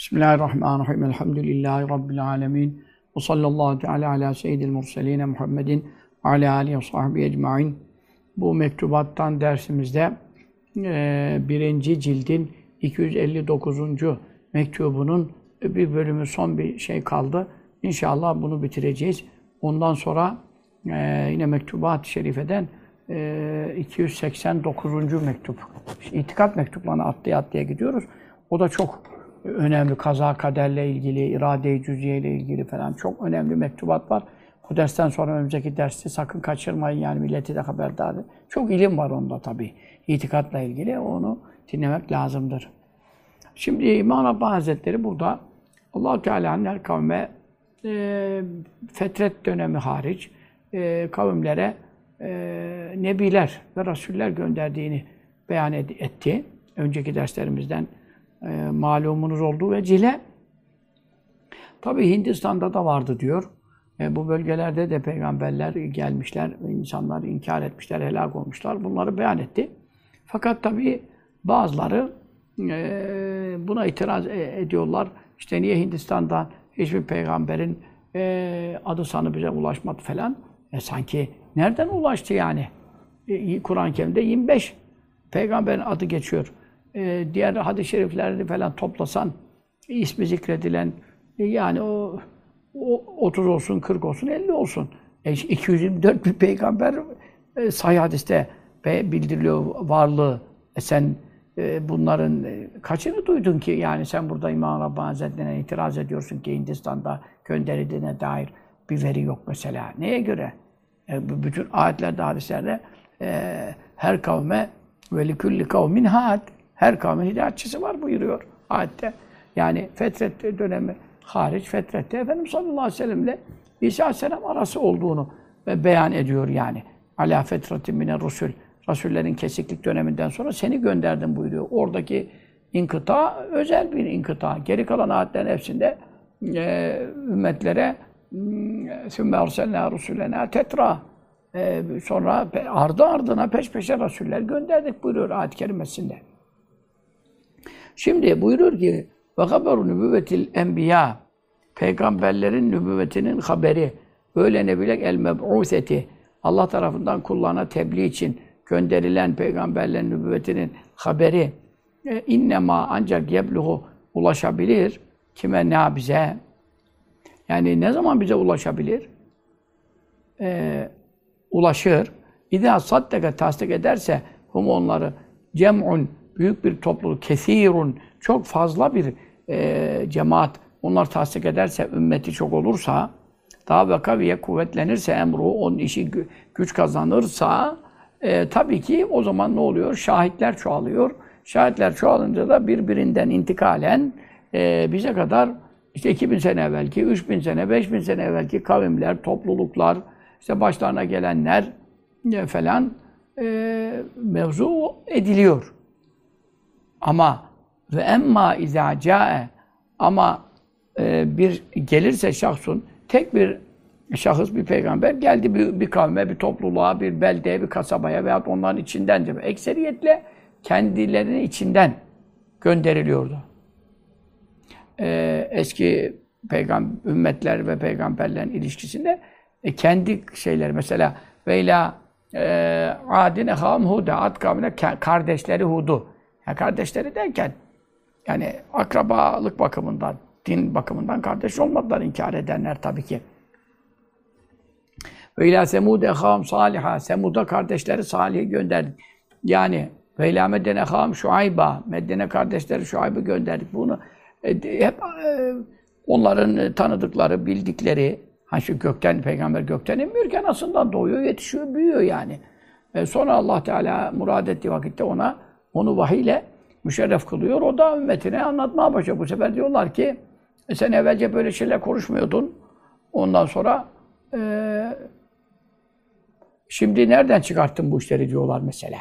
Bismillahirrahmanirrahim. Elhamdülillahi Rabbil alemin. Ve sallallahu teala ala seyyidil murseline Muhammedin ve ala alihi ve sahbihi ecmain. Bu mektubattan dersimizde e, birinci cildin 259. mektubunun bir bölümü son bir şey kaldı. İnşallah bunu bitireceğiz. Ondan sonra e, yine mektubat-ı şerifeden e, 289. mektup. İşte itikat mektuplarına atlaya atlaya gidiyoruz. O da çok önemli. Kaza kaderle ilgili, irade-i cüziye ile ilgili falan çok önemli mektubat var. Bu dersten sonra önümüzdeki dersi sakın kaçırmayın yani milleti de haberdar edin. Çok ilim var onda tabii. İtikatla ilgili onu dinlemek lazımdır. Şimdi İmam Rabbani Hazretleri burada allah Teala'nın her kavme e, fetret dönemi hariç e, kavimlere e, nebiler ve rasuller gönderdiğini beyan etti. Önceki derslerimizden e, malumunuz olduğu vecile. Tabi Hindistan'da da vardı diyor. E, bu bölgelerde de peygamberler gelmişler, insanlar inkar etmişler, helak olmuşlar. Bunları beyan etti. Fakat tabi bazıları e, buna itiraz e, ediyorlar. İşte niye Hindistan'dan hiçbir peygamberin e, adı sanı bize ulaşmadı falan. E, sanki nereden ulaştı yani? E, Kur'an-ı Kerim'de 25 peygamberin adı geçiyor. E, diğer hadis-i şeriflerini falan toplasan ismi zikredilen e, yani o, o 30 olsun, 40 olsun, 50 olsun. E, 224 bir peygamber e, sahih hadiste bildiriliyor varlığı. E, sen e, bunların e, kaçını duydun ki yani sen burada İmam Rabbani Hazretleri'ne itiraz ediyorsun ki Hindistan'da gönderildiğine dair bir veri yok mesela. Neye göre? E, bütün ayetlerde, hadislerde e, her kavme ve kavmin had her kavmin hidayetçisi var buyuruyor ayette. Yani fetret dönemi hariç fetrette Efendimiz sallallahu aleyhi ve sellemle İsa aleyhisselam arası olduğunu beyan ediyor yani. Ala fetratin mine rusul. Rasullerin kesiklik döneminden sonra seni gönderdim buyuruyor. Oradaki inkıta özel bir inkıta. Geri kalan ayetlerin hepsinde e, ümmetlere hmm, sümme arsalna rusulena tetra e, sonra ardı ardına peş peşe rasuller gönderdik buyuruyor ayet kerimesinde. Şimdi buyurur ki ve haberu nübüvvetil enbiya. Peygamberlerin nübüvvetinin haberi. Öyle nebiler el meb'useti. Allah tarafından kullarına tebliğ için gönderilen peygamberlerin nübüvvetinin haberi. E, innema ancak yebluhu ulaşabilir. Kime ne bize? Yani ne zaman bize ulaşabilir? Ee, ulaşır. İdâ saddeke tasdik ederse hum onları cem'un büyük bir topluluk, kesirun çok fazla bir e, cemaat onlar tasdik ederse, ümmeti çok olursa daha ve kaviye kuvvetlenirse emru, onun işi güç kazanırsa e, tabii ki o zaman ne oluyor? Şahitler çoğalıyor. Şahitler çoğalınca da birbirinden intikalen e, bize kadar işte 2000 sene evvelki, 3000 sene, 5000 sene evvelki kavimler, topluluklar, işte başlarına gelenler e, falan e, mevzu ediliyor. Ama ve emma izâ câe ama e, bir gelirse şahsun tek bir şahıs bir peygamber geldi bir, bir kavme, bir topluluğa, bir beldeye, bir kasabaya veyahut onların içinden de ekseriyetle kendilerinin içinden gönderiliyordu. Ee, eski peygamber ümmetler ve peygamberlerin ilişkisinde e, kendi şeyleri mesela Veyla e, Adine Ham Huda Ad kavmine kardeşleri Hud'u yani kardeşleri derken yani akrabalık bakımından, din bakımından kardeş olmadılar inkar edenler tabii ki. Ve ilâ semûd ehâm sâliha. Semud'a kardeşleri Salih'i gönderdik. Yani ve ilâ medden ehâm şuayba. Medden'e kardeşleri Şuayb'ı gönderdik. Bunu e, hep e, onların tanıdıkları, bildikleri, hani şu gökten, peygamber gökten inmiyorken aslında doğuyor, yetişiyor, büyüyor yani. E, sonra Allah Teala murad ettiği vakitte ona onu vahiyle müşerref kılıyor. O da ümmetine anlatmaya başlıyor. Bu sefer diyorlar ki e sen evvelce böyle şeyler konuşmuyordun. Ondan sonra e, şimdi nereden çıkarttın bu işleri diyorlar mesela.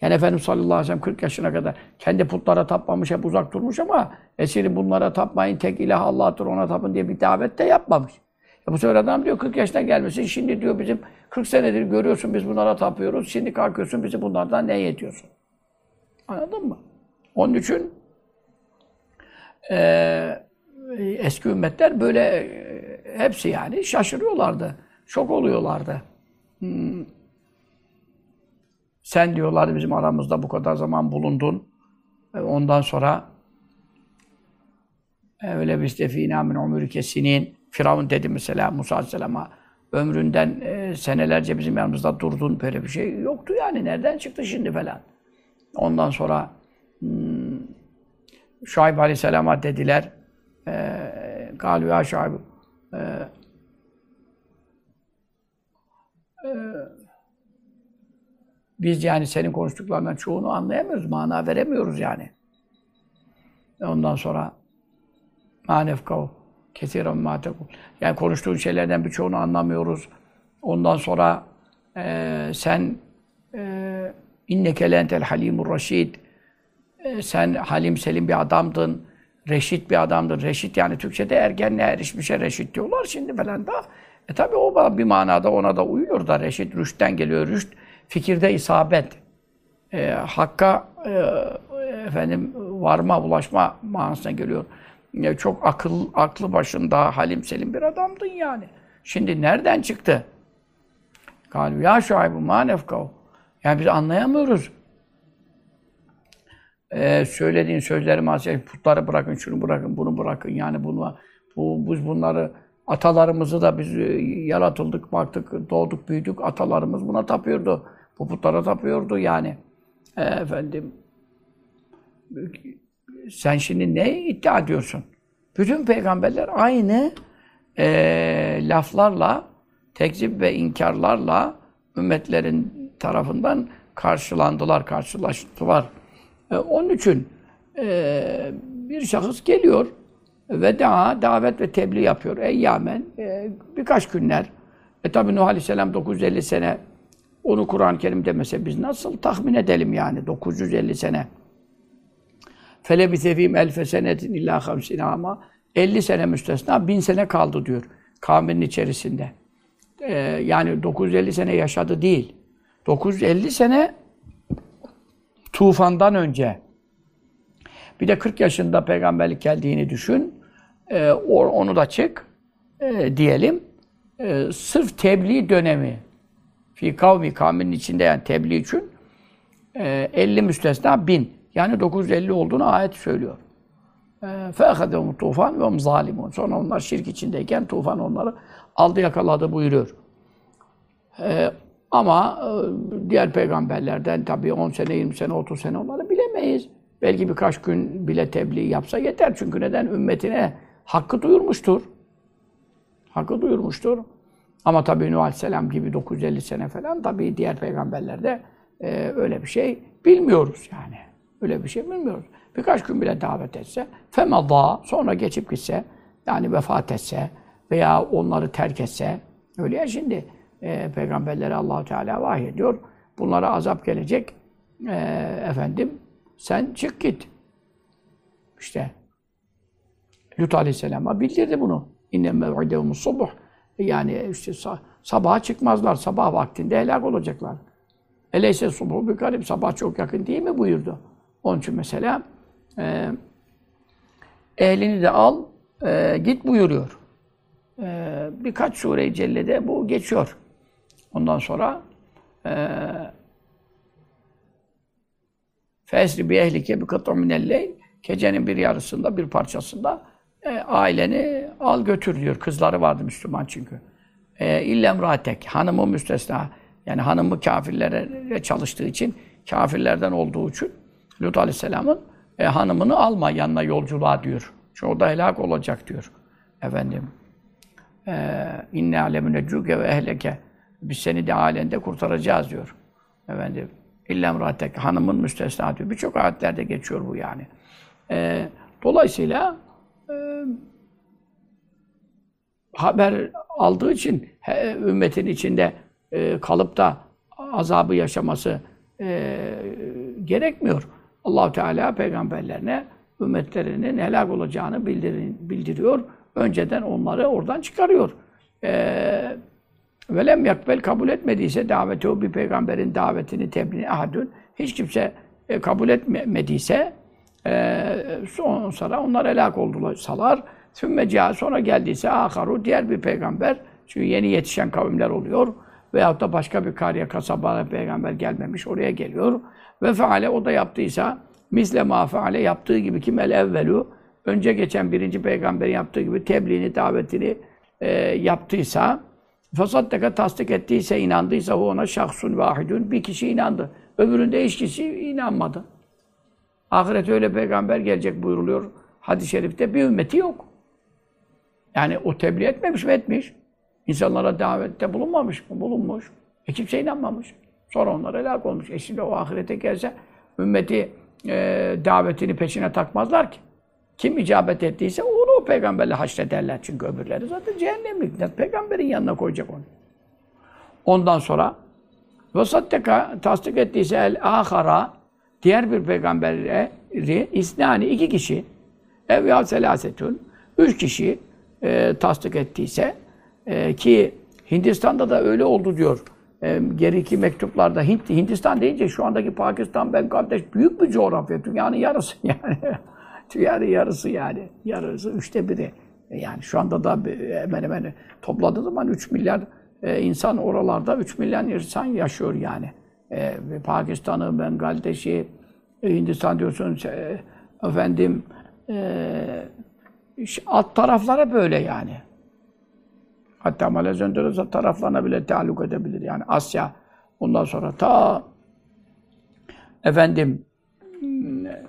Yani Efendimiz sallallahu aleyhi ve sellem 40 yaşına kadar kendi putlara tapmamış, hep uzak durmuş ama esiri bunlara tapmayın, tek ilah Allah'tır, ona tapın diye bir davet de yapmamış. Ya bu sefer adam diyor 40 yaşına gelmesin, şimdi diyor bizim 40 senedir görüyorsun biz bunlara tapıyoruz, şimdi kalkıyorsun bizi bunlardan ne ediyorsun? Anladın mı? Onun için e, eski ümmetler böyle e, hepsi yani şaşırıyorlardı. Şok oluyorlardı. Hmm. Sen diyorlardı bizim aramızda bu kadar zaman bulundun. E, ondan sonra e, öyle biz defina min umuri kesinin Firavun dedi mesela Musa Aleyhisselam'a ömründen e, senelerce bizim yanımızda durdun böyle bir şey yoktu yani nereden çıktı şimdi falan. Ondan sonra hmm, Şuayb Aleyhisselam'a dediler e, Galu ya Şuayb e, e, biz yani senin konuştuklarından çoğunu anlayamıyoruz, mana veremiyoruz yani. Ondan sonra manefkav kesiren ma tekul. Yani konuştuğun şeylerden birçoğunu anlamıyoruz. Ondan sonra e, sen e, inneke lentel halimur raşid. E, sen halim selim bir adamdın. Reşit bir adamdın. Reşit yani Türkçe'de ergenliğe erişmişe reşit diyorlar şimdi falan da. E tabi o bir manada ona da uyuyor da reşit rüştten geliyor. Rüşt fikirde isabet. E, hakka e, efendim varma, ulaşma manasına geliyor. E, çok akıl aklı başında halim selim bir adamdın yani. Şimdi nereden çıktı? Galiba ya şuaybu ma nefkav. Yani biz anlayamıyoruz. Ee, söylediğin sözleri maalesef putları bırakın, şunu bırakın, bunu bırakın. Yani bunu, bu, biz bunları atalarımızı da biz e, yaratıldık, baktık, doğduk, büyüdük. Atalarımız buna tapıyordu. Bu putlara tapıyordu yani. E, efendim sen şimdi ne iddia ediyorsun? Bütün peygamberler aynı e, laflarla, tekzip ve inkarlarla ümmetlerin tarafından karşılandılar, karşılaştılar. E, onun için e, bir şahıs geliyor ve daha davet ve tebliğ yapıyor. Eyyamen e, birkaç günler. E tabi Nuh Aleyhisselam 950 sene onu Kur'an-ı Kerim demese biz nasıl tahmin edelim yani 950 sene. Fele bitefim elfe senetin illa hamsine ama 50 sene müstesna, 1000 sene kaldı diyor kavminin içerisinde. Ee, yani 950 sene yaşadı değil. 950 sene tufandan önce. Bir de 40 yaşında peygamberlik geldiğini düşün. Ee, onu da çık e, diyelim. E, sırf tebliğ dönemi. Fi kavmi kavminin içinde yani tebliğ için e, 50 müstesna 1000. Yani 950 olduğunu ayet söylüyor. فَاَخَذَهُمُ tufan ve zalimun. Sonra onlar şirk içindeyken tufan onları aldı yakaladı buyuruyor. Ee, ama e, diğer peygamberlerden tabii 10 sene, 20 sene, 30 sene onları bilemeyiz. Belki birkaç gün bile tebliğ yapsa yeter. Çünkü neden? Ümmetine hakkı duyurmuştur. Hakkı duyurmuştur. Ama tabii Nuh Aleyhisselam gibi 950 sene falan tabii diğer peygamberlerde e, öyle bir şey bilmiyoruz yani. Öyle bir şey bilmiyoruz. Birkaç gün bile davet etse, femada sonra geçip gitse, yani vefat etse veya onları terk etse, öyle ya şimdi e, peygamberlere Allahu Teala vahiy ediyor. Bunlara azap gelecek. E, efendim sen çık git. İşte Lut Aleyhisselam'a bildirdi bunu. İnne mev'idehumus subuh. Yani işte sabaha çıkmazlar. Sabah vaktinde helak olacaklar. Eleyse subuh bir garip. Sabah çok yakın değil mi buyurdu. Onun için mesela e, ehlini de al, e, git buyuruyor. E, birkaç sure-i cellede bu geçiyor. Ondan sonra e, Fesri bi ehlike bi kıt'u minelleyl Gecenin bir yarısında, bir parçasında e, aileni al götür diyor. Kızları vardı Müslüman çünkü. E, illem ratek, hanımı müstesna. Yani hanımı kafirlere çalıştığı için, kafirlerden olduğu için Lut Aleyhisselam'ın e, hanımını alma yanına yolculuğa diyor. Çünkü o da helak olacak diyor. Efendim. E, İnne alemüne cüge ve ehleke. Biz seni de alende kurtaracağız diyor. Efendim. İllem ratek. Hanımın müstesna diyor. Birçok ayetlerde geçiyor bu yani. E, dolayısıyla e, haber aldığı için he, ümmetin içinde e, kalıp da azabı yaşaması e, gerekmiyor allah Teala peygamberlerine ümmetlerinin helak olacağını bildiriyor. Önceden onları oradan çıkarıyor. Ee, velem yakbel kabul etmediyse daveti o bir peygamberin davetini tebliğini ahadün hiç kimse e, kabul etmediyse Ee, son sonra onlar helak oldular, salar. Sümme cihaz sonra geldiyse aharu diğer bir peygamber. Çünkü yeni yetişen kavimler oluyor. Veyahut da başka bir kariye kasabaya peygamber gelmemiş oraya geliyor. Ve feale o da yaptıysa misle ma feale yaptığı gibi kim el evvelu önce geçen birinci peygamberin yaptığı gibi tebliğini, davetini e, yaptıysa fasaddaka tasdik ettiyse, inandıysa o ona şahsun vahidun bir kişi inandı. Öbüründe hiç kişi inanmadı. Ahirete öyle peygamber gelecek buyuruluyor hadis-i şerifte. Bir ümmeti yok. Yani o tebliğ etmemiş mi etmiş. İnsanlara davette bulunmamış mı? Bulunmuş. E kimse inanmamış. Sonra onlar helak olmuş. E şimdi o ahirete gelse ümmeti e, davetini peşine takmazlar ki. Kim icabet ettiyse o peygamberle haşrederler. Çünkü öbürleri zaten cehennemlik. Peygamberin yanına koyacak onu. Ondan sonra ve tasdik ettiyse el ahara diğer bir peygamberi isnani iki kişi ev ya selasetun üç kişi e, tasdik ettiyse e, ki Hindistan'da da öyle oldu diyor. E, geriki mektuplarda Hint, Hindistan deyince şu andaki Pakistan, Bangladeş büyük bir coğrafya. Dünyanın yarısı yani. dünyanın yarısı yani. Yarısı, üçte biri. E, yani şu anda da hemen hemen topladığı zaman 3 milyar e, insan oralarda 3 milyar insan yaşıyor yani. E, Pakistan'ı, Bangladeş'i, e, Hindistan diyorsun, e, efendim e, alt taraflara böyle yani. Hatta Malezya taraflarına bile taalluk edebilir. Yani Asya, ondan sonra ta efendim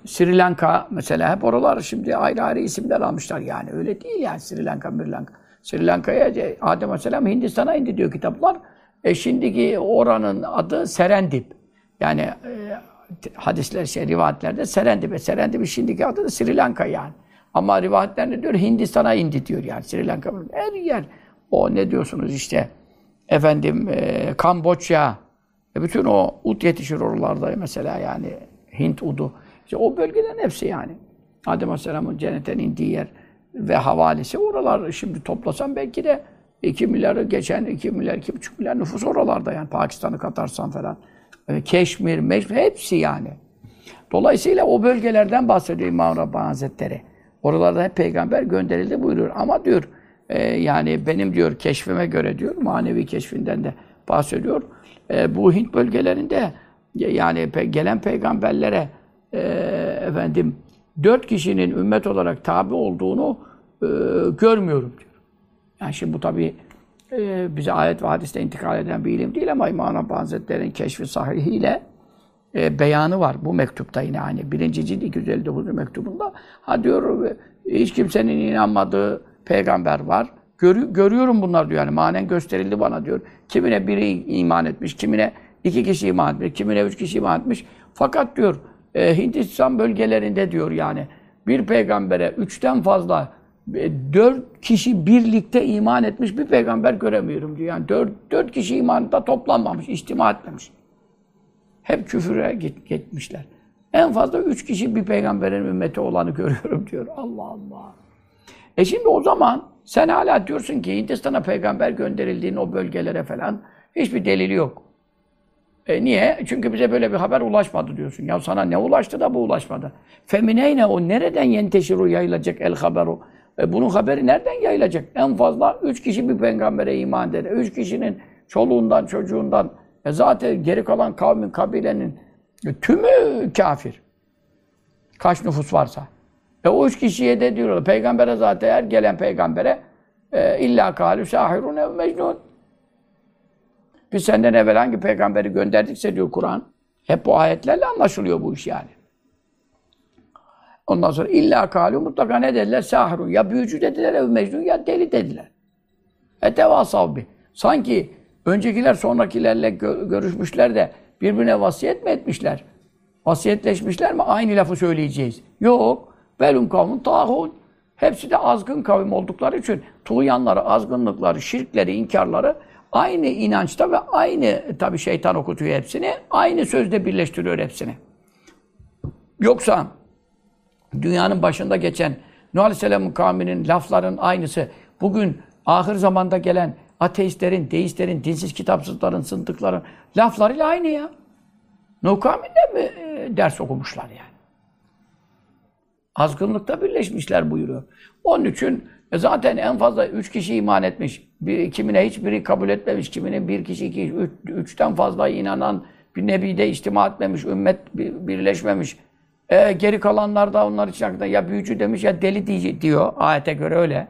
Sri Lanka mesela hep oralar şimdi ayrı ayrı isimler almışlar yani. Öyle değil yani Sri Lanka, Sri Lanka. Sri Lanka'ya Adem Aleyhisselam Hindistan'a indi diyor kitaplar. E şimdiki oranın adı Serendip. Yani e, hadisler, şey, rivayetlerde Serendip. E, Serendip şimdiki adı da Sri Lanka yani. Ama rivayetlerinde diyor Hindistan'a indi diyor yani Sri Lanka. Her yer. O ne diyorsunuz işte efendim e, Kamboçya. E, bütün o ut yetişir oralarda mesela yani Hint udu. İşte o bölgelerin hepsi yani. Adem Aleyhisselam'ın cennetten indiği yer ve havalisi oralar şimdi toplasam belki de 2 milyarı geçen 2 milyar, 2,5 milyar nüfus oralarda yani Pakistan'ı katarsan falan. E, Keşmir, Meşmir hepsi yani. Dolayısıyla o bölgelerden bahsediyor İmam Rabbani Hazretleri. Oralarda hep peygamber gönderildi buyuruyor. Ama diyor e, yani benim diyor keşfime göre diyor manevi keşfinden de bahsediyor. E, bu Hint bölgelerinde yani gelen peygamberlere e, efendim dört kişinin ümmet olarak tabi olduğunu e, görmüyorum diyor. Yani şimdi bu tabi e, bize ayet ve hadiste intikal eden bir ilim değil ama İmam Rabbani Hazretleri'nin keşfi sahihiyle e, beyanı var bu mektupta yine hani birinci cilt 259 mektubunda. Ha diyor hiç kimsenin inanmadığı peygamber var. Gör, görüyorum bunlar diyor yani manen gösterildi bana diyor. Kimine biri iman etmiş, kimine iki kişi iman etmiş, kimine üç kişi iman etmiş. Fakat diyor e, Hindistan bölgelerinde diyor yani bir peygambere üçten fazla e, dört kişi birlikte iman etmiş bir peygamber göremiyorum diyor. Yani dört, dört kişi imanında toplanmamış, içtima etmemiş. Hep küfüre git, gitmişler. En fazla üç kişi bir peygamberin ümmeti olanı görüyorum diyor. Allah Allah. E şimdi o zaman sen hala diyorsun ki Hindistan'a peygamber gönderildiğin o bölgelere falan hiçbir delili yok. E niye? Çünkü bize böyle bir haber ulaşmadı diyorsun. Ya sana ne ulaştı da bu ulaşmadı? Femineyne o nereden yenteşiru yayılacak el haberu? E bunun haberi nereden yayılacak? En fazla üç kişi bir peygambere iman eder. Üç kişinin çoluğundan, çocuğundan e zaten geri kalan kavmin, kabilenin e, tümü kafir. Kaç nüfus varsa. E o üç kişiye de diyorlar. Peygambere zaten her gelen peygambere e, illa kâlü sahirun ev mecnun. Biz senden evvel hangi peygamberi gönderdikse diyor Kur'an. Hep bu ayetlerle anlaşılıyor bu iş yani. Ondan sonra illa kâlü mutlaka ne dediler? Sahirun. Ya büyücü dediler ev mecnun ya deli dediler. E tevasav bi. Sanki öncekiler sonrakilerle gö görüşmüşler de birbirine vasiyet mi etmişler? Vasiyetleşmişler mi? Aynı lafı söyleyeceğiz. Yok. Velum kavmun tahun. Hepsi de azgın kavim oldukları için tuğyanları, azgınlıkları, şirkleri, inkarları aynı inançta ve aynı tabi şeytan okutuyor hepsini. Aynı sözde birleştiriyor hepsini. Yoksa dünyanın başında geçen Nuh Aleyhisselam'ın kavminin lafların aynısı bugün ahir zamanda gelen ateistlerin, deistlerin, dinsiz kitapsızların, sıntıkların laflarıyla aynı ya. Nuh kavminde mi e, ders okumuşlar yani? Azgınlıkta birleşmişler buyuruyor. Onun için e zaten en fazla üç kişi iman etmiş. Bir, kimine hiçbiri kabul etmemiş. Kimine bir kişi, iki, üç, üçten fazla inanan bir nebide içtima etmemiş. Ümmet birleşmemiş. E, geri kalanlar da onlar için hakkında ya büyücü demiş ya deli diyor. Ayete göre öyle.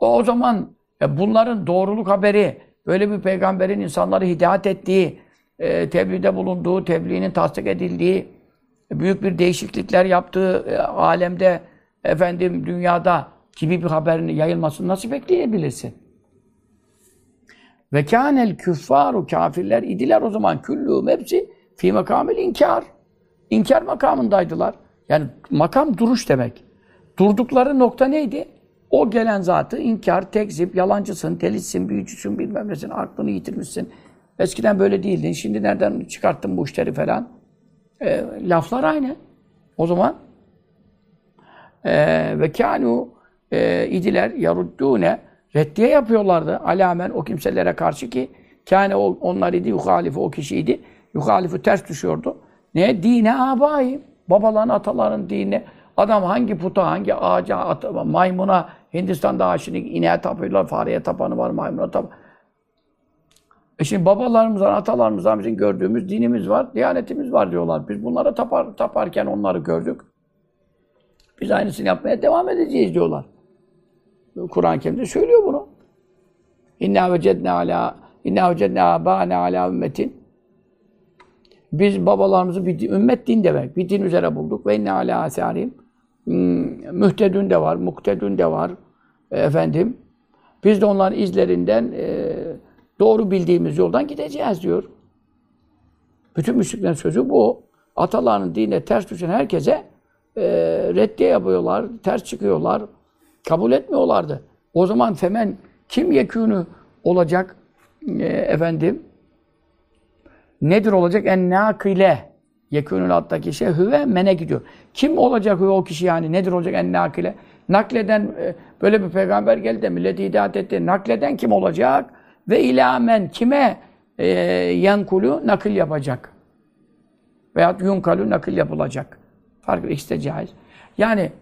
O, o zaman e, bunların doğruluk haberi, böyle bir peygamberin insanları hidayet ettiği, e, tebliğde bulunduğu, tebliğinin tasdik edildiği, büyük bir değişiklikler yaptığı e, alemde, efendim dünyada gibi bir haberin yayılmasını nasıl bekleyebilirsin? Ve kânel küffaru kafirler idiler o zaman küllûhum hepsi fî makamil inkar. İnkar makamındaydılar. Yani makam duruş demek. Durdukları nokta neydi? O gelen zatı inkar, tekzip, yalancısın, delitsin, büyücüsün, bilmem nesin, aklını yitirmişsin. Eskiden böyle değildin, şimdi nereden çıkarttın bu işleri falan. E, laflar aynı. O zaman e, ve kânû e, idiler yaruddûne reddiye yapıyorlardı alamen o kimselere karşı ki kâne onlar idi yuhalifu o kişiydi. Yuhalifu ters düşüyordu. Ne? Dine abayı. Babaların, ataların dini. Adam hangi puta, hangi ağaca, at, maymuna, Hindistan'da aşını ineğe tapıyorlar, fareye tapanı var, maymuna tapanı. E şimdi babalarımızdan, atalarımızdan bizim gördüğümüz dinimiz var, diyanetimiz var diyorlar. Biz bunlara tapar, taparken onları gördük. Biz aynısını yapmaya devam edeceğiz diyorlar. Kur'an-ı Kerim'de söylüyor bunu. İnna vecedne ala inna vecedne abane ala ümmetin. Biz babalarımızı bir ümmet din demek. Bir din üzere bulduk. Ve inne ala asarim. Hmm, mühtedün de var, muktedün de var. E, efendim. Biz de onların izlerinden e, doğru bildiğimiz yoldan gideceğiz diyor. Bütün müşriklerin sözü bu. Atalarının dine ters düşen herkese e, reddiye yapıyorlar, ters çıkıyorlar. Kabul etmiyorlardı. O zaman femen kim yekûnü olacak e, efendim? Nedir olacak? En nakile. Yekûnül alttaki şey hüve mene gidiyor. Kim olacak hüve o kişi yani? Nedir olacak en nakile? Nakleden e, böyle bir peygamber geldi de milleti hidayet etti. Nakleden kim olacak? Ve ilamen kime e, yankulu nakil yapacak? Veyahut yunkalu nakil yapılacak. Farklı ikisi de caiz. Yani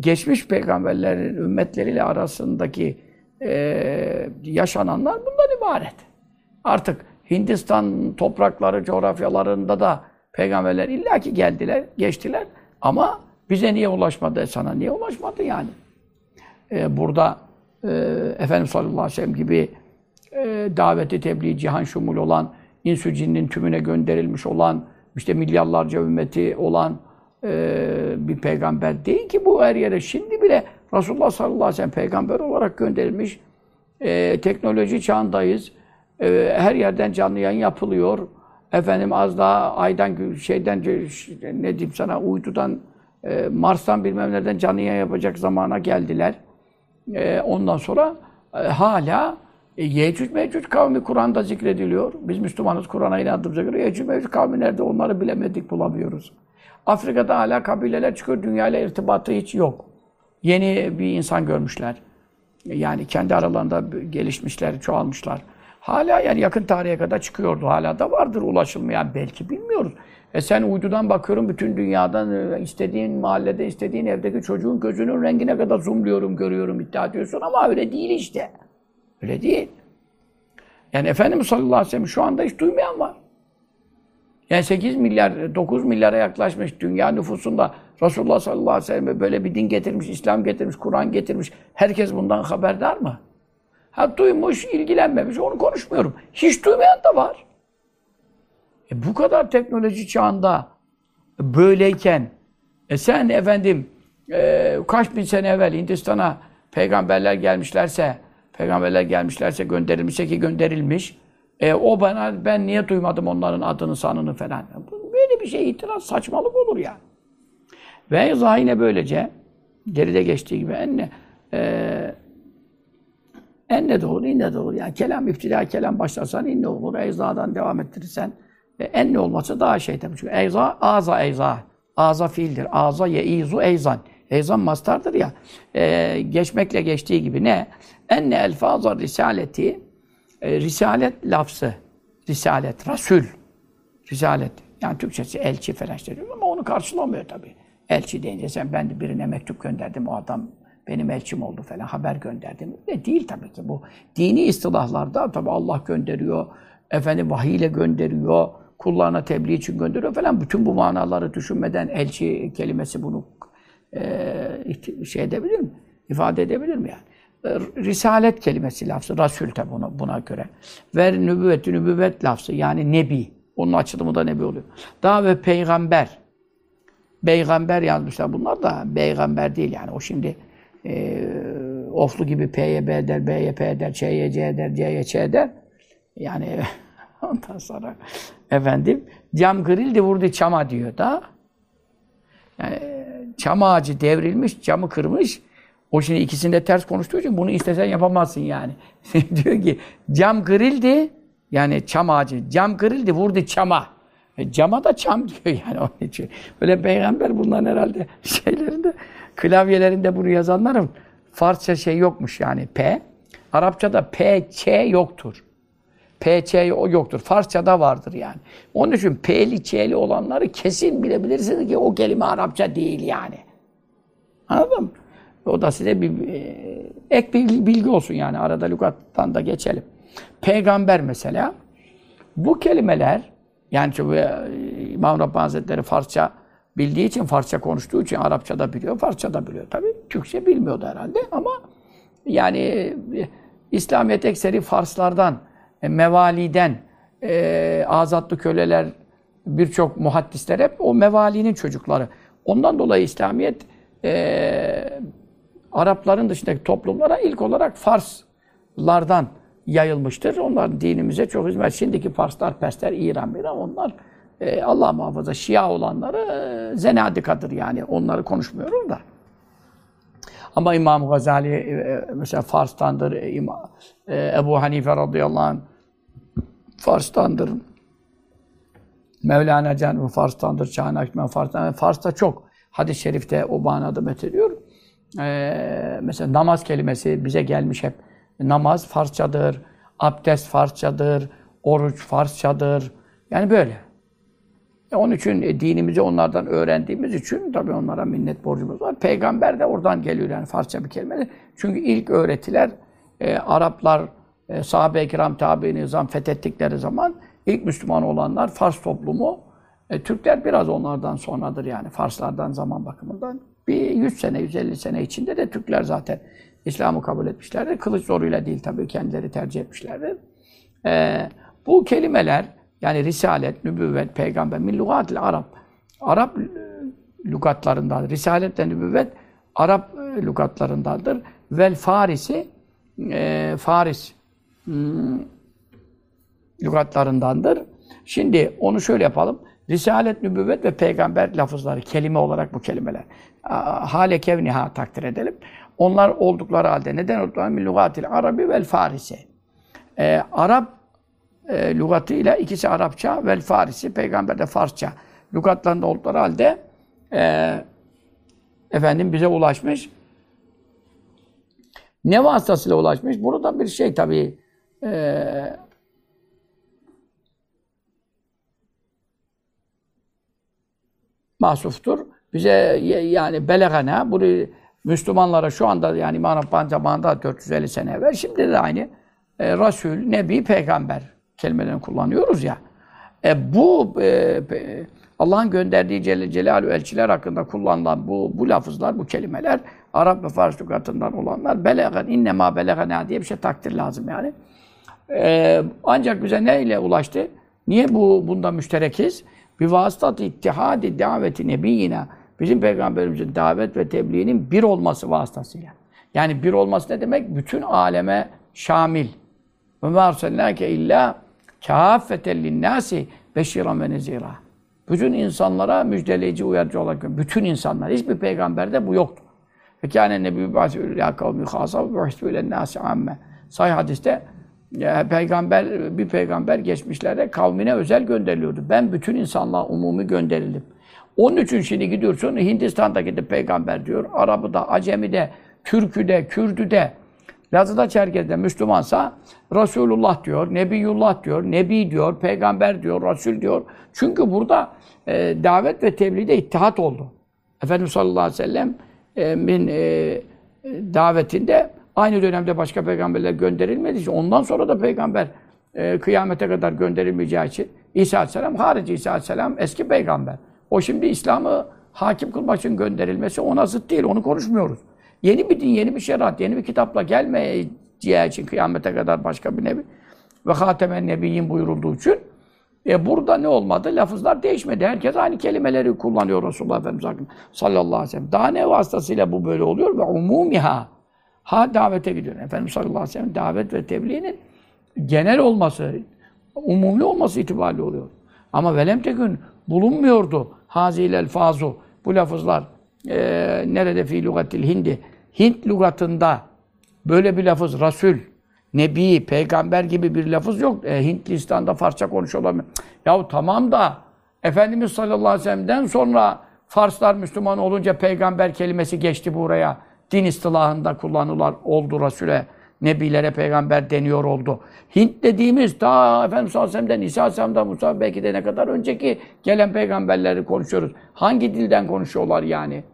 geçmiş peygamberlerin ümmetleriyle arasındaki e, yaşananlar bundan ibaret. Artık Hindistan toprakları, coğrafyalarında da peygamberler illaki geldiler, geçtiler. Ama bize niye ulaşmadı, sana niye ulaşmadı yani? Ee, burada e, Efendimiz sallallahu aleyhi ve sellem gibi e, daveti tebliğ, cihan şumul olan, insü cinnin tümüne gönderilmiş olan, işte milyarlarca ümmeti olan e, bir peygamber değil ki bu her yere. Şimdi bile Resulullah sallallahu aleyhi ve sellem peygamber olarak gönderilmiş. E, teknoloji çağındayız. E, her yerden canlı yayın yapılıyor. Efendim az daha aydan şeyden ne diyeyim sana uydudan e, Mars'tan bilmem nereden canlı yayın yapacak zamana geldiler. E, ondan sonra e, hala e, Yecüc Mecüc kavmi Kur'an'da zikrediliyor. Biz Müslümanız Kur'an'a inandığımıza göre Yecüc Mecüc kavmi nerede onları bilemedik bulamıyoruz. Afrika'da hala kabileler çıkıyor. Dünyayla irtibatı hiç yok. Yeni bir insan görmüşler. Yani kendi aralarında gelişmişler, çoğalmışlar. Hala yani yakın tarihe kadar çıkıyordu. Hala da vardır ulaşılmayan belki bilmiyoruz. E sen uydudan bakıyorum bütün dünyadan e, istediğin mahallede, istediğin evdeki çocuğun gözünün rengine kadar zoomluyorum, görüyorum, iddia ediyorsun ama öyle değil işte. Öyle değil. Yani Efendimiz sallallahu aleyhi ve sellem şu anda hiç duymayan var. Yani 8 milyar, 9 milyara yaklaşmış dünya nüfusunda Resulullah sallallahu aleyhi ve sellem böyle bir din getirmiş, İslam getirmiş, Kur'an getirmiş. Herkes bundan haberdar mı? Ha duymuş, ilgilenmemiş, onu konuşmuyorum. Hiç duymayan da var. E bu kadar teknoloji çağında böyleyken e sen efendim e, kaç bin sene evvel Hindistan'a peygamberler gelmişlerse peygamberler gelmişlerse gönderilmişse ki gönderilmiş e, o bana ben niye duymadım onların adını sanını falan. Böyle bir şey itiraz saçmalık olur ya. Ve zahine böylece geride geçtiği gibi enne e, enne de olur, inne de olur. Yani kelam iftira kelam başlarsan inne olur. Eyzadan devam ettirirsen e, enne olması daha şey tabii. Çünkü eyza, aza eyza. Aza fiildir. Aza yeizu eyzan. Eyzan mastardır ya. E, geçmekle geçtiği gibi ne? Enne elfazar risaleti e, risalet lafzı. Risalet, Rasul. Risalet. Yani Türkçesi elçi falan işte diyor ama onu karşılamıyor tabii. Elçi deyince sen ben de birine mektup gönderdim, o adam benim elçim oldu falan, haber gönderdim. Ne değil tabii ki bu. Dini istilahlarda tabii Allah gönderiyor, efendim vahiy ile gönderiyor, kullarına tebliğ için gönderiyor falan. Bütün bu manaları düşünmeden elçi kelimesi bunu e, şey edebilir mi? İfade edebilir mi yani? E, Risalet kelimesi lafzı, Rasul tabi buna, buna göre. Ver nübüvvet, nübüvvet lafzı yani nebi. Onun açılımı da nebi oluyor. Daha ve peygamber. Peygamber yazmışlar bunlar da peygamber değil yani. O şimdi e, oflu gibi P'ye B der, B'ye P der, Ç'ye C der, C'ye Ç der. Yani ondan sonra efendim cam kırıldı vurdu çama diyor da. Yani çam ağacı devrilmiş, camı kırmış. O şimdi ikisinde ters konuştuğu için bunu istesen yapamazsın yani. diyor ki cam kırıldı, yani çam ağacı, cam kırıldı, vurdu çama. E, cama da çam diyor yani onun için. Böyle peygamber bunların herhalde şeylerinde, klavyelerinde bunu yazanların Farsça şey yokmuş yani P. Arapçada P, Ç yoktur. P, Ç yoktur. Farsçada vardır yani. Onun için P'li, Ç'li olanları kesin bilebilirsiniz ki o kelime Arapça değil yani. Anladın mı? O da size bir e, ek bir bilgi olsun yani. Arada lügattan da geçelim. Peygamber mesela. Bu kelimeler yani çünkü e, İmam Rabbani Hazretleri Farsça bildiği için, Farsça konuştuğu için Arapça da biliyor, Farsça da biliyor tabii. Türkçe bilmiyordu herhalde ama yani e, İslamiyet ekseri Farslardan, mevaliden, e, azatlı köleler, birçok muhaddisler hep o mevalinin çocukları. Ondan dolayı İslamiyet e, Arapların dışındaki toplumlara ilk olarak Farslardan yayılmıştır. Onlar dinimize çok hizmet. Şimdiki Farslar, Persler, İran, İran onlar e, Allah muhafaza Şia olanları e, zenadikadır yani. Onları konuşmuyoruz da. Ama İmam Gazali e, mesela Fars'tandır. E, e, Ebu Hanife radıyallahu anh Fars'tandır. Mevlana Can Fars'tandır. Çağnak Fars'tan. Fars'ta çok. Hadis-i şerifte o manada methediyor. Ee, mesela namaz kelimesi bize gelmiş hep. Namaz Farsçadır, abdest Farsçadır, oruç Farsçadır. Yani böyle. E onun için e, dinimizi onlardan öğrendiğimiz için tabii onlara minnet borcumuz var. Peygamber de oradan geliyor yani Farsça bir kelime. Çünkü ilk öğretiler e, Araplar e, sahabe-i kiram tabi nizam fethettikleri zaman ilk Müslüman olanlar Fars toplumu e, Türkler biraz onlardan sonradır yani Farslardan zaman bakımından. Bir 100 sene, 150 sene içinde de Türkler zaten İslam'ı kabul etmişlerdir. Kılıç zoruyla değil tabii kendileri tercih etmişlerdir. E, bu kelimeler yani risalet, nübüvvet, peygamber, min lugatil Arap. Arap lügatlarındadır. Risalet ve nübüvvet Arap lügatlarındadır. Vel Farisi e, Faris hmm, lügatlarındandır. Şimdi onu şöyle yapalım. Risalet, nübüvvet ve peygamber lafızları, kelime olarak bu kelimeler. Hale kevniha takdir edelim. Onlar oldukları halde neden oldukları? Min lugatil Arabi vel Farisi. Ee, Arap e, lügatıyla ikisi Arapça vel Farisi, peygamber de Farsça. Lügatlarında oldukları halde e, efendim bize ulaşmış. Ne vasıtasıyla ulaşmış? Burada bir şey tabii e, mahsuftur. Bize yani belegana, burayı Müslümanlara şu anda yani İmam Rabbani zamanında 450 sene evvel, şimdi de aynı e, Resul, Nebi, Peygamber kelimelerini kullanıyoruz ya. E, bu e, Allah'ın gönderdiği Celle Celaluhu elçiler hakkında kullanılan bu, bu lafızlar, bu kelimeler Arap ve Fars lügatından olanlar belegan, innema belegana diye bir şey takdir lazım yani. E, ancak bize ne ile ulaştı? Niye bu bunda müşterekiz? Bir vasıtat ittihadi daveti nebiyina bizim peygamberimizin davet ve tebliğinin bir olması vasıtasıyla. Yani bir olması ne demek? Bütün aleme şamil. Ve mâ arsalnâke illâ kâffeten linnâsi beşîran ve nezîrâ. Bütün insanlara müjdeleyici, uyarıcı olarak bütün insanlar. Hiçbir peygamberde bu yoktu. Ve kâne nebî bâsî ya kavmi khâsâ ve nâsi âmme. Sahih hadiste peygamber, bir peygamber geçmişlerde kavmine özel gönderiliyordu. Ben bütün insanlığa umumi gönderildim. Onun için şimdi gidiyorsun Hindistan'daki de peygamber diyor. Arabı da, Acemi de, Türk'ü de, Kürd'ü de, Lazı'da Çerkez'de Müslümansa Resulullah diyor, Nebiyullah diyor, Nebi diyor, Peygamber diyor, Resul diyor. Çünkü burada e, davet ve tebliğde ittihat oldu. Efendimiz sallallahu aleyhi ve sellem'in e, davetinde aynı dönemde başka peygamberler gönderilmediği için ondan sonra da peygamber e, kıyamete kadar gönderilmeyeceği için İsa aleyhisselam harici İsa aleyhisselam eski peygamber. O şimdi İslam'ı hakim kılmak için gönderilmesi ona zıt değil. Onu konuşmuyoruz. Yeni bir din, yeni bir şeriat, yeni bir kitapla gelmeyeceği için kıyamete kadar başka bir nebi ve hatemen nebiyyin buyurulduğu için e burada ne olmadı? Lafızlar değişmedi. Herkes aynı kelimeleri kullanıyor Resulullah Efendimiz hakkında sallallahu aleyhi ve sellem. Daha ne vasıtasıyla bu böyle oluyor? Ve umumiha. Ha davete gidiyor. Efendimiz sallallahu aleyhi ve sellem davet ve tebliğinin genel olması, umumi olması itibariyle oluyor. Ama velem tekün bulunmuyordu. Hazilel fazu. Bu lafızlar e, nerede fi lugatil hindi? Hint lügatında böyle bir lafız Rasul, Nebi, Peygamber gibi bir lafız yok. E, Hintlistan'da Farsça konuşuyorlar? Yahu tamam da Efendimiz sallallahu aleyhi ve sellem'den sonra Farslar Müslüman olunca peygamber kelimesi geçti buraya. Din istilahında kullanılan oldu Resul'e. Nebilere peygamber deniyor oldu. Hint dediğimiz ta Efendimiz sallallahu aleyhi ve sellem'den, İsa aleyhisselam'dan, Musa belki de ne kadar önceki gelen peygamberleri konuşuyoruz. Hangi dilden konuşuyorlar yani?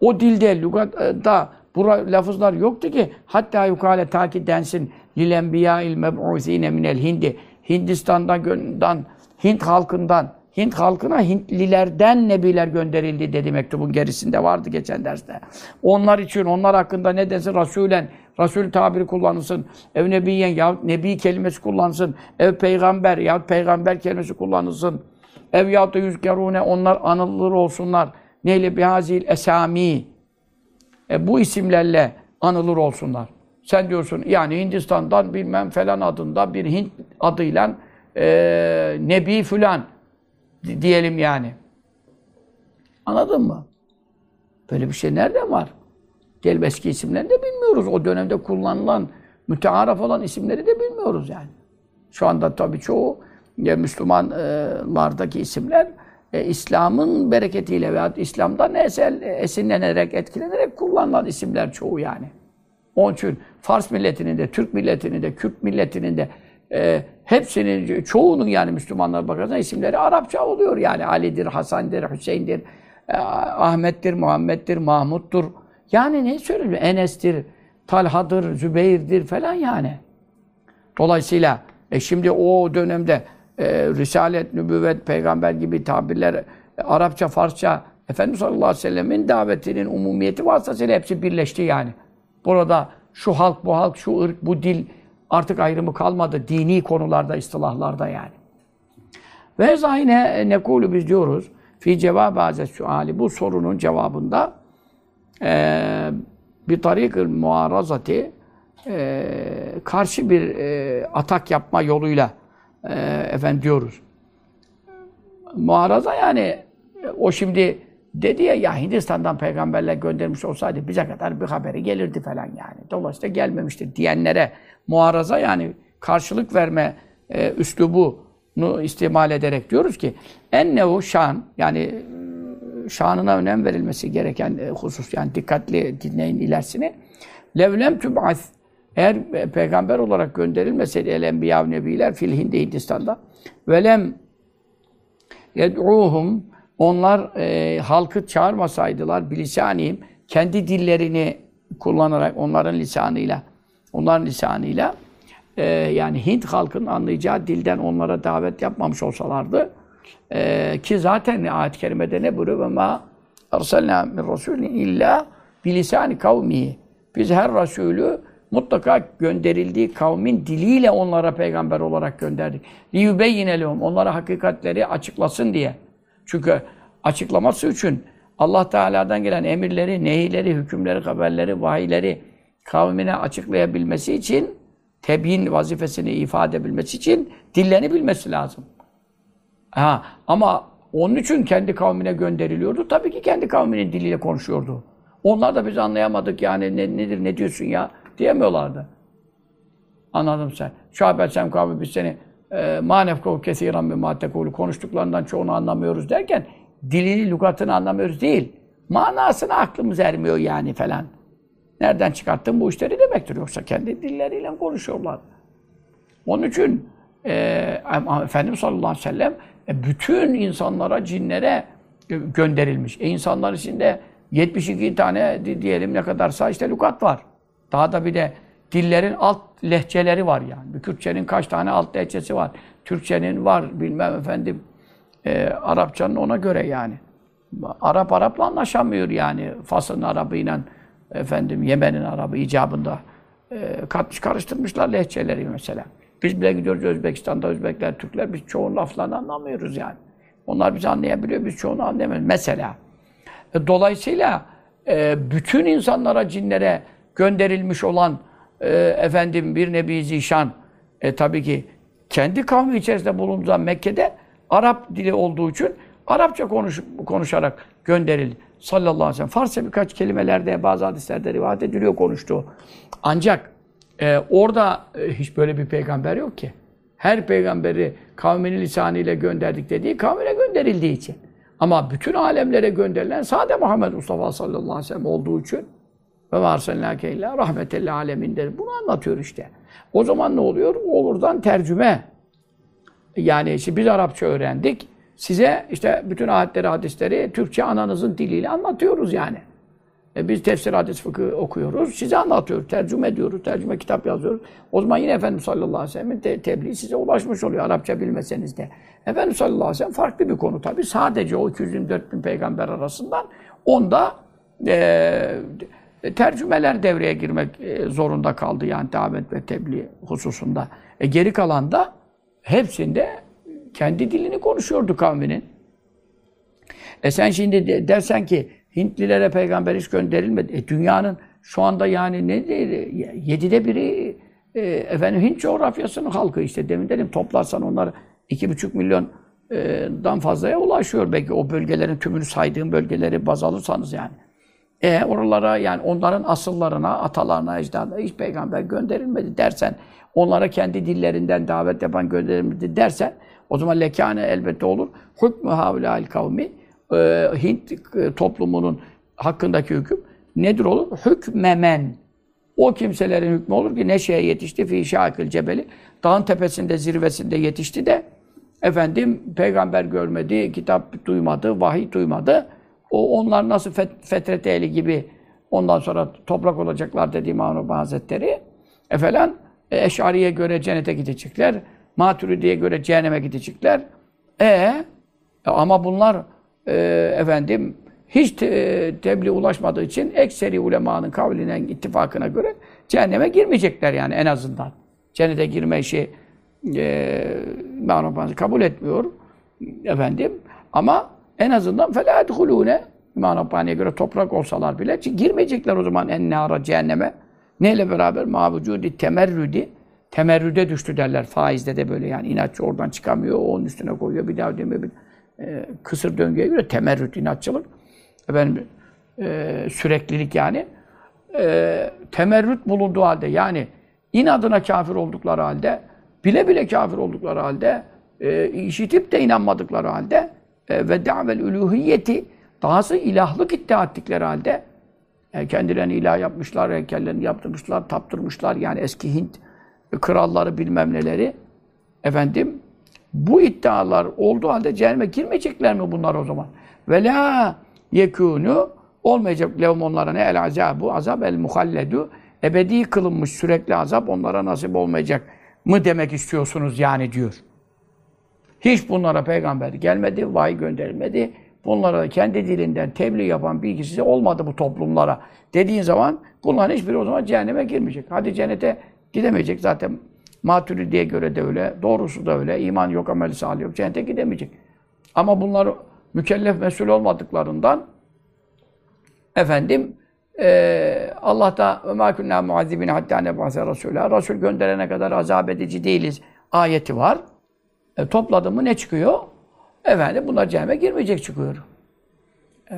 O dilde, lügatta bu lafızlar yoktu ki hatta yukale ta ki densin lil enbiya'il meb'usine minel hindi. Hindistan'dan, Hint halkından, Hint halkına Hintlilerden nebiler gönderildi dedi mektubun gerisinde vardı geçen derste. Onlar için, onlar hakkında ne desin? Rasulen, Rasul tabiri kullanılsın. Ev nebiyen yahut nebi kelimesi kullanılsın. Ev peygamber yahut peygamber kelimesi kullanılsın. Ev yahut da yüzkerune onlar anılır olsunlar. Neyle bihazil esami. E, bu isimlerle anılır olsunlar. Sen diyorsun yani Hindistan'dan bilmem falan adında bir Hint adıyla e, Nebi filan diyelim yani. Anladın mı? Böyle bir şey nereden var? Gel eski isimlerini de bilmiyoruz. O dönemde kullanılan, mütearaf olan isimleri de bilmiyoruz yani. Şu anda tabii çoğu ya Müslümanlardaki isimler e, İslam'ın bereketiyle veya İslam'dan esel, esinlenerek, etkilenerek kullanılan isimler çoğu yani. Onun için Fars milletinin de, Türk milletinin de, Kürt milletinin de e, hepsinin, çoğunun yani Müslümanlar bakarsan isimleri Arapça oluyor yani. Ali'dir, Hasan'dır, Hüseyin'dir, e, Ahmet'tir, Muhammed'dir, Mahmud'dur. Yani ne söyleyeyim? Enes'tir, Talha'dır, Zübeyir'dir falan yani. Dolayısıyla e şimdi o dönemde e, Risalet, Nübüvvet, Peygamber gibi tabirler e, Arapça, Farsça Efendimiz sallallahu aleyhi ve sellemin davetinin umumiyeti vasıtasıyla hepsi birleşti yani. Burada şu halk, bu halk, şu ırk, bu dil artık ayrımı kalmadı dini konularda, istilahlarda yani. Ve zahine nekulu biz diyoruz fi cevab bazı suali bu sorunun cevabında e, bir tarikül muarazati e, karşı bir e, atak yapma yoluyla e, efendim diyoruz. Muaraza yani o şimdi dedi ya ya Hindistan'dan peygamberler göndermiş olsaydı bize kadar bir haberi gelirdi falan yani. Dolayısıyla gelmemiştir diyenlere muaraza yani karşılık verme e, üslubunu istimal ederek diyoruz ki ennehu şan yani şanına önem verilmesi gereken e, husus yani dikkatli dinleyin ilerisini. Levlem tüb'as eğer peygamber olarak gönderilmeseydi el enbiya nebiler fil Hindi Hindistan'da velem yed'uhum onlar e, halkı çağırmasaydılar bilisanihim kendi dillerini kullanarak onların lisanıyla onların lisanıyla e, yani Hint halkının anlayacağı dilden onlara davet yapmamış olsalardı e, ki zaten ayet-i kerimede ne buyuruyor? ma erselna min rasulin illa bilisani kavmi. Biz her Resulü mutlaka gönderildiği kavmin diliyle onlara peygamber olarak gönderdik. Liyubeyyinelehum. Onlara hakikatleri açıklasın diye. Çünkü açıklaması için Allah Teala'dan gelen emirleri, nehileri, hükümleri, haberleri, vahiyleri kavmine açıklayabilmesi için tebyin vazifesini ifade edebilmesi için dillerini bilmesi lazım. Ha, ama onun için kendi kavmine gönderiliyordu. Tabii ki kendi kavminin diliyle konuşuyordu. Onlar da biz anlayamadık yani ne, nedir ne diyorsun ya diyemiyorlardı. Anladım sen. Şahbel sem kavmi biz seni e, manefkav kesiran bir maddekulü konuştuklarından çoğunu anlamıyoruz derken dilini, lügatını anlamıyoruz değil. Manasına aklımız ermiyor yani falan. Nereden çıkarttın bu işleri demektir. Yoksa kendi dilleriyle konuşuyorlar. Onun için e, Efendimiz sallallahu aleyhi ve sellem e, bütün insanlara, cinlere e, gönderilmiş. E insanlar içinde 72 tane diyelim ne kadarsa işte lukat var. Daha da bir de dillerin alt lehçeleri var yani. Kürtçenin kaç tane alt lehçesi var. Türkçenin var bilmem efendim. E, Arapçanın ona göre yani. Arap Arap'la anlaşamıyor yani. Fas'ın Arap'ıyla efendim Yemen'in Arap'ı icabında. E, katmış karıştırmışlar lehçeleri mesela. Biz bile gidiyoruz Özbekistan'da Özbekler, Türkler biz çoğun laflarını anlamıyoruz yani. Onlar bizi anlayabiliyor, biz çoğunu anlayamıyoruz. Mesela. E, dolayısıyla e, bütün insanlara, cinlere gönderilmiş olan e, efendim bir Nebi Zişan e, tabii ki kendi kavmi içerisinde bulunduğu Mekke'de Arap dili olduğu için Arapça konuş, konuşarak gönderildi. Sallallahu aleyhi ve sellem. Farsça birkaç kelimelerde, bazı hadislerde rivayet ediliyor konuştuğu. Ancak e, orada e, hiç böyle bir peygamber yok ki. Her peygamberi kavminin lisanıyla gönderdik dediği kavmine gönderildiği için. Ama bütün alemlere gönderilen sade Muhammed Mustafa sallallahu aleyhi ve sellem olduğu için ve varsallâke illâ rahmetellâ alemindir. Bunu anlatıyor işte. O zaman ne oluyor? Olurdan tercüme. Yani işte biz Arapça öğrendik. Size işte bütün ayetleri, hadisleri Türkçe ananızın diliyle anlatıyoruz yani. E biz tefsir, hadis, fıkıh okuyoruz. Size anlatıyoruz, tercüme ediyoruz, tercüme kitap yazıyoruz. O zaman yine Efendimiz sallallahu aleyhi ve sellem'in te tebliği size ulaşmış oluyor Arapça bilmeseniz de. Efendimiz sallallahu aleyhi ve sellem farklı bir konu tabii. Sadece o 224 bin peygamber arasından onda e, tercümeler devreye girmek e, zorunda kaldı yani davet ve tebliğ hususunda. E, geri kalan da hepsinde kendi dilini konuşuyordu kavminin. E sen şimdi dersen ki Hintlilere peygamber hiç gönderilmedi. E dünyanın şu anda yani ne değil, yedide biri e, efendim Hint coğrafyasının halkı işte demin dedim toplarsan onlar iki buçuk milyondan fazlaya ulaşıyor belki o bölgelerin tümünü saydığım bölgeleri baz alırsanız yani. E oralara yani onların asıllarına, atalarına, ecdadına hiç peygamber gönderilmedi dersen, onlara kendi dillerinden davet yapan gönderilmedi dersen, o zaman lekâne elbette olur. Hükmü havlâil kavmi e, Hint e, toplumunun hakkındaki hüküm nedir olur? Hükmemen. O kimselerin hükmü olur ki ne şeye yetişti? Fi şakil cebeli. Dağın tepesinde, zirvesinde yetişti de efendim peygamber görmedi, kitap duymadı, vahiy duymadı. O onlar nasıl fet fetret ehli gibi ondan sonra toprak olacaklar dedi İmam Hazretleri. E falan e, Eşari'ye göre cennete gidecekler. Maturidi'ye göre cehenneme gidecekler. E ama bunlar e, efendim hiç te, tebliğ ulaşmadığı için ekseri ulemanın kavline, ittifakına göre cehenneme girmeyecekler yani en azından. Cennete girme işi e, kabul etmiyor efendim. Ama en azından فَلَا اَدْخُلُونَ İmam Rabbani'ye göre toprak olsalar bile girmeyecekler o zaman en nara cehenneme. Neyle beraber? Mavcudi temerrüdi. Temerrüde düştü derler. Faizde de böyle yani inatçı oradan çıkamıyor. Onun üstüne koyuyor. Bir daha ödemiyor. Bir, e, kısır döngüye göre temerrüt, inatçılık. Efendim, e, süreklilik yani. E, temerrüt bulunduğu halde yani inadına kafir oldukları halde, bile bile kafir oldukları halde, e, işitip de inanmadıkları halde e, ve davel uluhiyeti dahası ilahlık iddia ettikleri halde e, kendilerini ilah yapmışlar, heykellerini yaptırmışlar, taptırmışlar. Yani eski Hint kralları bilmem neleri. Efendim, bu iddialar olduğu halde cehenneme girmeyecekler mi bunlar o zaman? Ve la yekûnü olmayacak levm onlara ne el azabu azab el muhalledu ebedi kılınmış sürekli azap onlara nasip olmayacak mı demek istiyorsunuz yani diyor. Hiç bunlara peygamber gelmedi, vahiy gönderilmedi. Bunlara da kendi dilinden tebliğ yapan bilgisi olmadı bu toplumlara. Dediğin zaman bunların hiçbiri o zaman cehenneme girmeyecek. Hadi cennete gidemeyecek zaten Maturidiye göre de öyle, doğrusu da öyle. İman yok, amel salih yok. Cennete gidemeyecek. Ama bunlar mükellef mesul olmadıklarından efendim e, Allah da مَا كُنَّا مُعَذِّبِينَ حَتَّى نَبْعَثَ رَسُولًا Resul gönderene kadar azap edici değiliz. Ayeti var. E, topladı mı ne çıkıyor? Efendim bunlar cehenneme girmeyecek çıkıyor. E,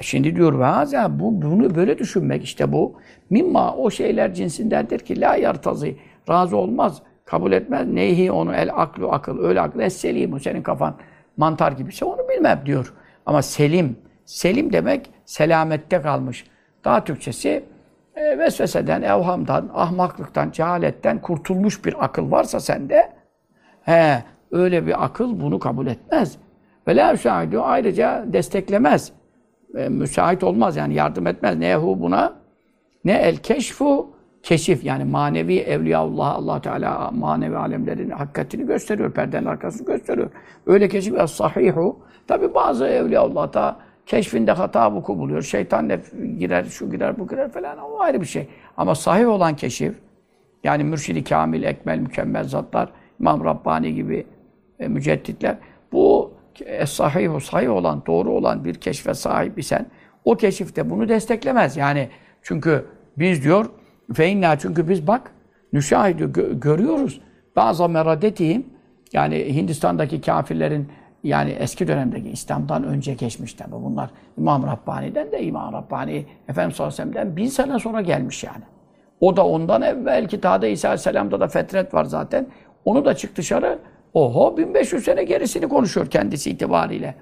şimdi diyor ve bu bunu böyle düşünmek işte bu mimma o şeyler cinsindendir ki la yartazı razı olmaz, kabul etmez. Neyhi onu el aklu akıl, öyle akıl es selim. Senin kafan mantar gibiyse onu bilmem diyor. Ama selim, selim demek selamette kalmış. Daha Türkçesi e, vesveseden, evhamdan, ahmaklıktan, cehaletten kurtulmuş bir akıl varsa sende, he, öyle bir akıl bunu kabul etmez. Ve la müsaade ayrıca desteklemez. E, müsait olmaz yani yardım etmez. Nehu buna? Ne el keşfu keşif yani manevi evliyaullah Allah Teala manevi alemlerin hakikatini gösteriyor. Perdenin arkasını gösteriyor. Öyle keşif es sahihu. Tabi bazı evliyaullah'ta keşfinde hata vuku buluyor. Şeytan da girer, şu girer, bu girer falan. O ayrı bir şey. Ama sahih olan keşif yani mürşidi kamil, ekmel, mükemmel zatlar, İmam Rabbani gibi e, mücedditler bu es-sahih, sahih olan, doğru olan bir keşfe sahip isen o keşifte bunu desteklemez. Yani çünkü biz diyor feinna çünkü biz bak nüşahidu gö görüyoruz. Bazı meradetihim yani Hindistan'daki kafirlerin yani eski dönemdeki İslam'dan önce geçmiş tabi bunlar. İmam Rabbani'den de İmam Rabbani Efendimiz sallallahu bin sene sonra gelmiş yani. O da ondan evvel ki daha da İsa aleyhisselam'da da fetret var zaten. Onu da çık dışarı. Oho 1500 sene gerisini konuşuyor kendisi itibariyle.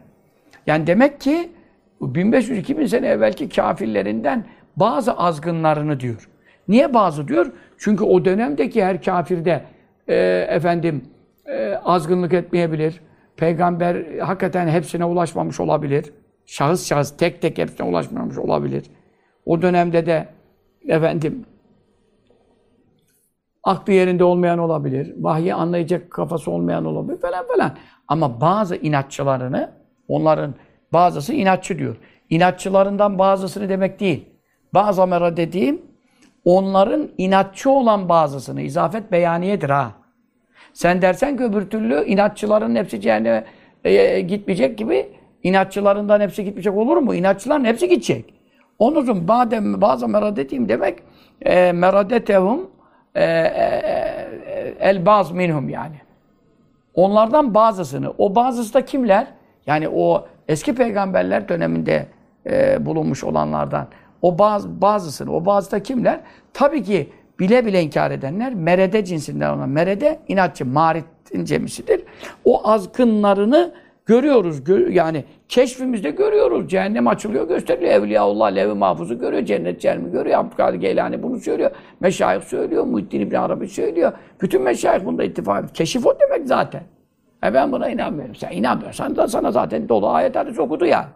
Yani demek ki 1500-2000 sene evvelki kafirlerinden bazı azgınlarını diyor. Niye bazı diyor? Çünkü o dönemdeki her kafirde e, efendim e, azgınlık etmeyebilir. Peygamber hakikaten hepsine ulaşmamış olabilir. Şahıs şahıs tek tek hepsine ulaşmamış olabilir. O dönemde de efendim aklı yerinde olmayan olabilir. Vahyi anlayacak kafası olmayan olabilir falan falan. Ama bazı inatçılarını onların bazısı inatçı diyor. İnatçılarından bazısını demek değil. Bazı amera dediğim onların inatçı olan bazısını izafet beyaniyedir ha. Sen dersen ki öbür türlü inatçıların hepsi cehenneme e, gitmeyecek gibi inatçılarından hepsi gitmeyecek olur mu? İnatçıların hepsi gidecek. Onun için badem bazı meradetiyim demek e, meradetehum e, e, e, el baz minhum yani. Onlardan bazısını. O bazısı da kimler? Yani o eski peygamberler döneminde e, bulunmuş olanlardan. O bazı, bazısını, o bazı da kimler? Tabii ki bile bile inkar edenler merede cinsinden olan. Merede inatçı, maritin cemisidir. O azgınlarını görüyoruz. Gör, yani keşfimizde görüyoruz. Cehennem açılıyor, gösteriliyor. Evliyaullah, Levi Mahfuz'u görüyor. Cennet cehennemi görüyor. Abdülkadir Geylani bunu söylüyor. Meşayih söylüyor. Muhittin İbni Arabi söylüyor. Bütün meşayih bunda ittifak. Keşif o demek zaten. E ben buna inanmıyorum. Sen inanmıyorsan da sana zaten dolu ayet hadis okudu ya.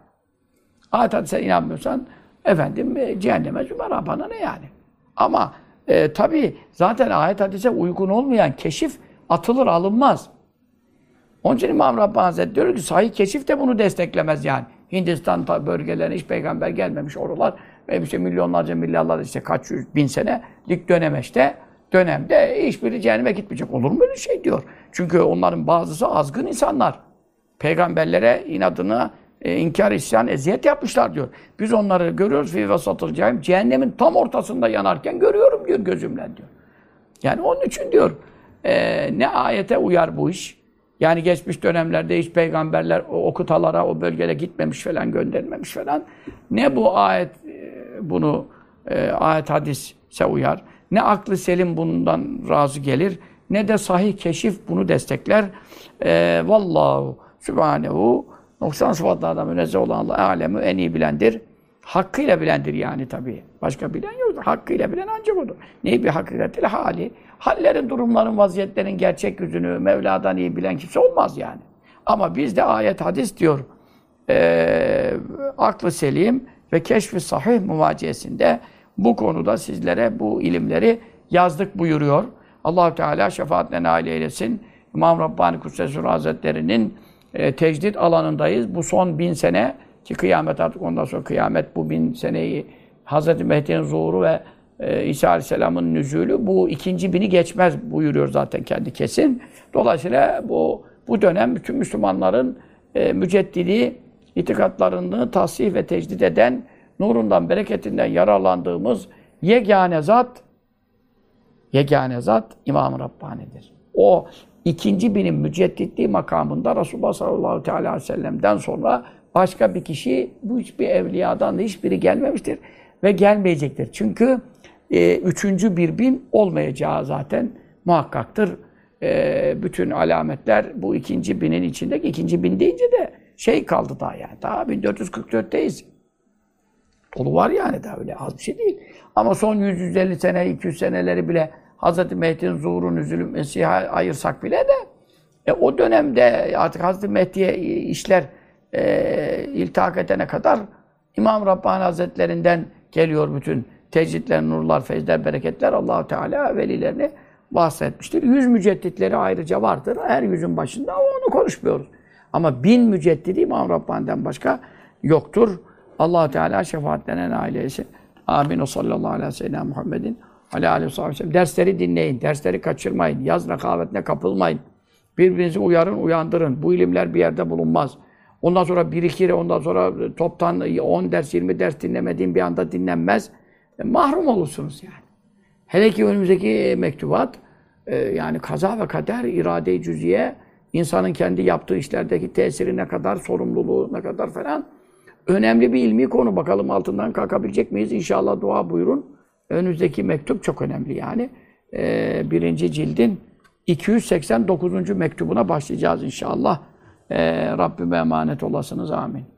Ayet hadise inanmıyorsan efendim e, cehenneme zümera bana ne yani. Ama e, tabi zaten ayet hadise uygun olmayan keşif atılır alınmaz. Onun için İmam Rabbani Hazretleri diyor ki sahih keşif de bunu desteklemez yani. Hindistan bölgelerine hiç peygamber gelmemiş oralar ve işte milyonlarca milyarlar işte kaç yüz bin senelik dönemeçte dönemde hiçbiri cehenneme gitmeyecek. Olur mu öyle şey diyor. Çünkü onların bazısı azgın insanlar. Peygamberlere inadına e, inkar, isyan, eziyet yapmışlar diyor. Biz onları görüyoruz fi vasatıl cehennem. Cehennemin tam ortasında yanarken görüyorum diyor gözümle diyor. Yani onun için diyor e, ne ayete uyar bu iş? Yani geçmiş dönemlerde hiç peygamberler o, o kıtalara, o bölgede gitmemiş falan, gönderilmemiş falan. Ne bu ayet e, bunu e, ayet hadise uyar, ne aklı selim bundan razı gelir, ne de sahih keşif bunu destekler. E, vallahu subhanehu noksan sıfatlardan münezzeh olan Allah alemi en iyi bilendir. Hakkıyla bilendir yani tabii. Başka bilen yoktur. Hakkıyla bilen ancak odur. Neyi bir hakikatil hali? Hallerin, durumların, vaziyetlerin gerçek yüzünü Mevla'dan iyi bilen kimse olmaz yani. Ama bizde ayet hadis diyor. E, aklı selim ve keşfi sahih muvaciyesinde bu konuda sizlere bu ilimleri yazdık buyuruyor. Allahu Teala şefaatle nail eylesin. İmam Rabbani Kudsesur Hazretleri'nin e, tecdit alanındayız. Bu son bin sene ki kıyamet artık ondan sonra kıyamet bu bin seneyi Hazreti Mehdi'nin zuhuru ve e, İsa Aleyhisselam'ın nüzulü bu ikinci bini geçmez buyuruyor zaten kendi kesin. Dolayısıyla bu bu dönem bütün Müslümanların e, müceddidi itikatlarını tasih ve tecdid eden nurundan, bereketinden yararlandığımız yegane zat yegane zat İmam-ı Rabbani'dir. O ikinci binin mücedditliği makamında Resulullah sallallahu aleyhi ve sellem'den sonra başka bir kişi bu hiçbir evliyadan da hiçbiri gelmemiştir ve gelmeyecektir. Çünkü e, üçüncü bir bin olmayacağı zaten muhakkaktır. E, bütün alametler bu ikinci binin içindeki ikinci bin deyince de şey kaldı daha yani. Daha 1444'teyiz. Dolu var yani daha öyle az bir şey değil. Ama son 100-150 sene, 200 seneleri bile Hz. Mehdi'nin zuhuru, nüzulü, Mesih'e ayırsak bile de e, o dönemde artık Hz. Mehdi'ye işler e, iltihak edene kadar İmam Rabbani Hazretlerinden geliyor bütün tecritler, nurlar, feyzler, bereketler Allahu Teala velilerini bahsetmiştir. Yüz mücedditleri ayrıca vardır. Her yüzün başında onu konuşmuyoruz. Ama bin müceddidi İmam Rabbani'den başka yoktur. allah Teala şefaatlerine nail eylesin. Amin. O sallallahu aleyhi ve sellem Muhammedin. Aleyhi aleyhi ve sellem. Dersleri dinleyin. Dersleri kaçırmayın. Yaz rekavetine kapılmayın. Birbirinizi uyarın, uyandırın. Bu ilimler bir yerde bulunmaz. Ondan sonra birikir, ondan sonra toptan 10 ders, 20 ders dinlemediğin bir anda dinlenmez. E, mahrum olursunuz yani. Hele ki önümüzdeki mektubat, e, yani kaza ve kader, irade-i cüziye, insanın kendi yaptığı işlerdeki tesiri ne kadar, sorumluluğu ne kadar falan. Önemli bir ilmi konu. Bakalım altından kalkabilecek miyiz? İnşallah dua buyurun. Önümüzdeki mektup çok önemli yani. E, birinci cildin 289. mektubuna başlayacağız inşallah. E, Rabbime emanet olasınız. Amin.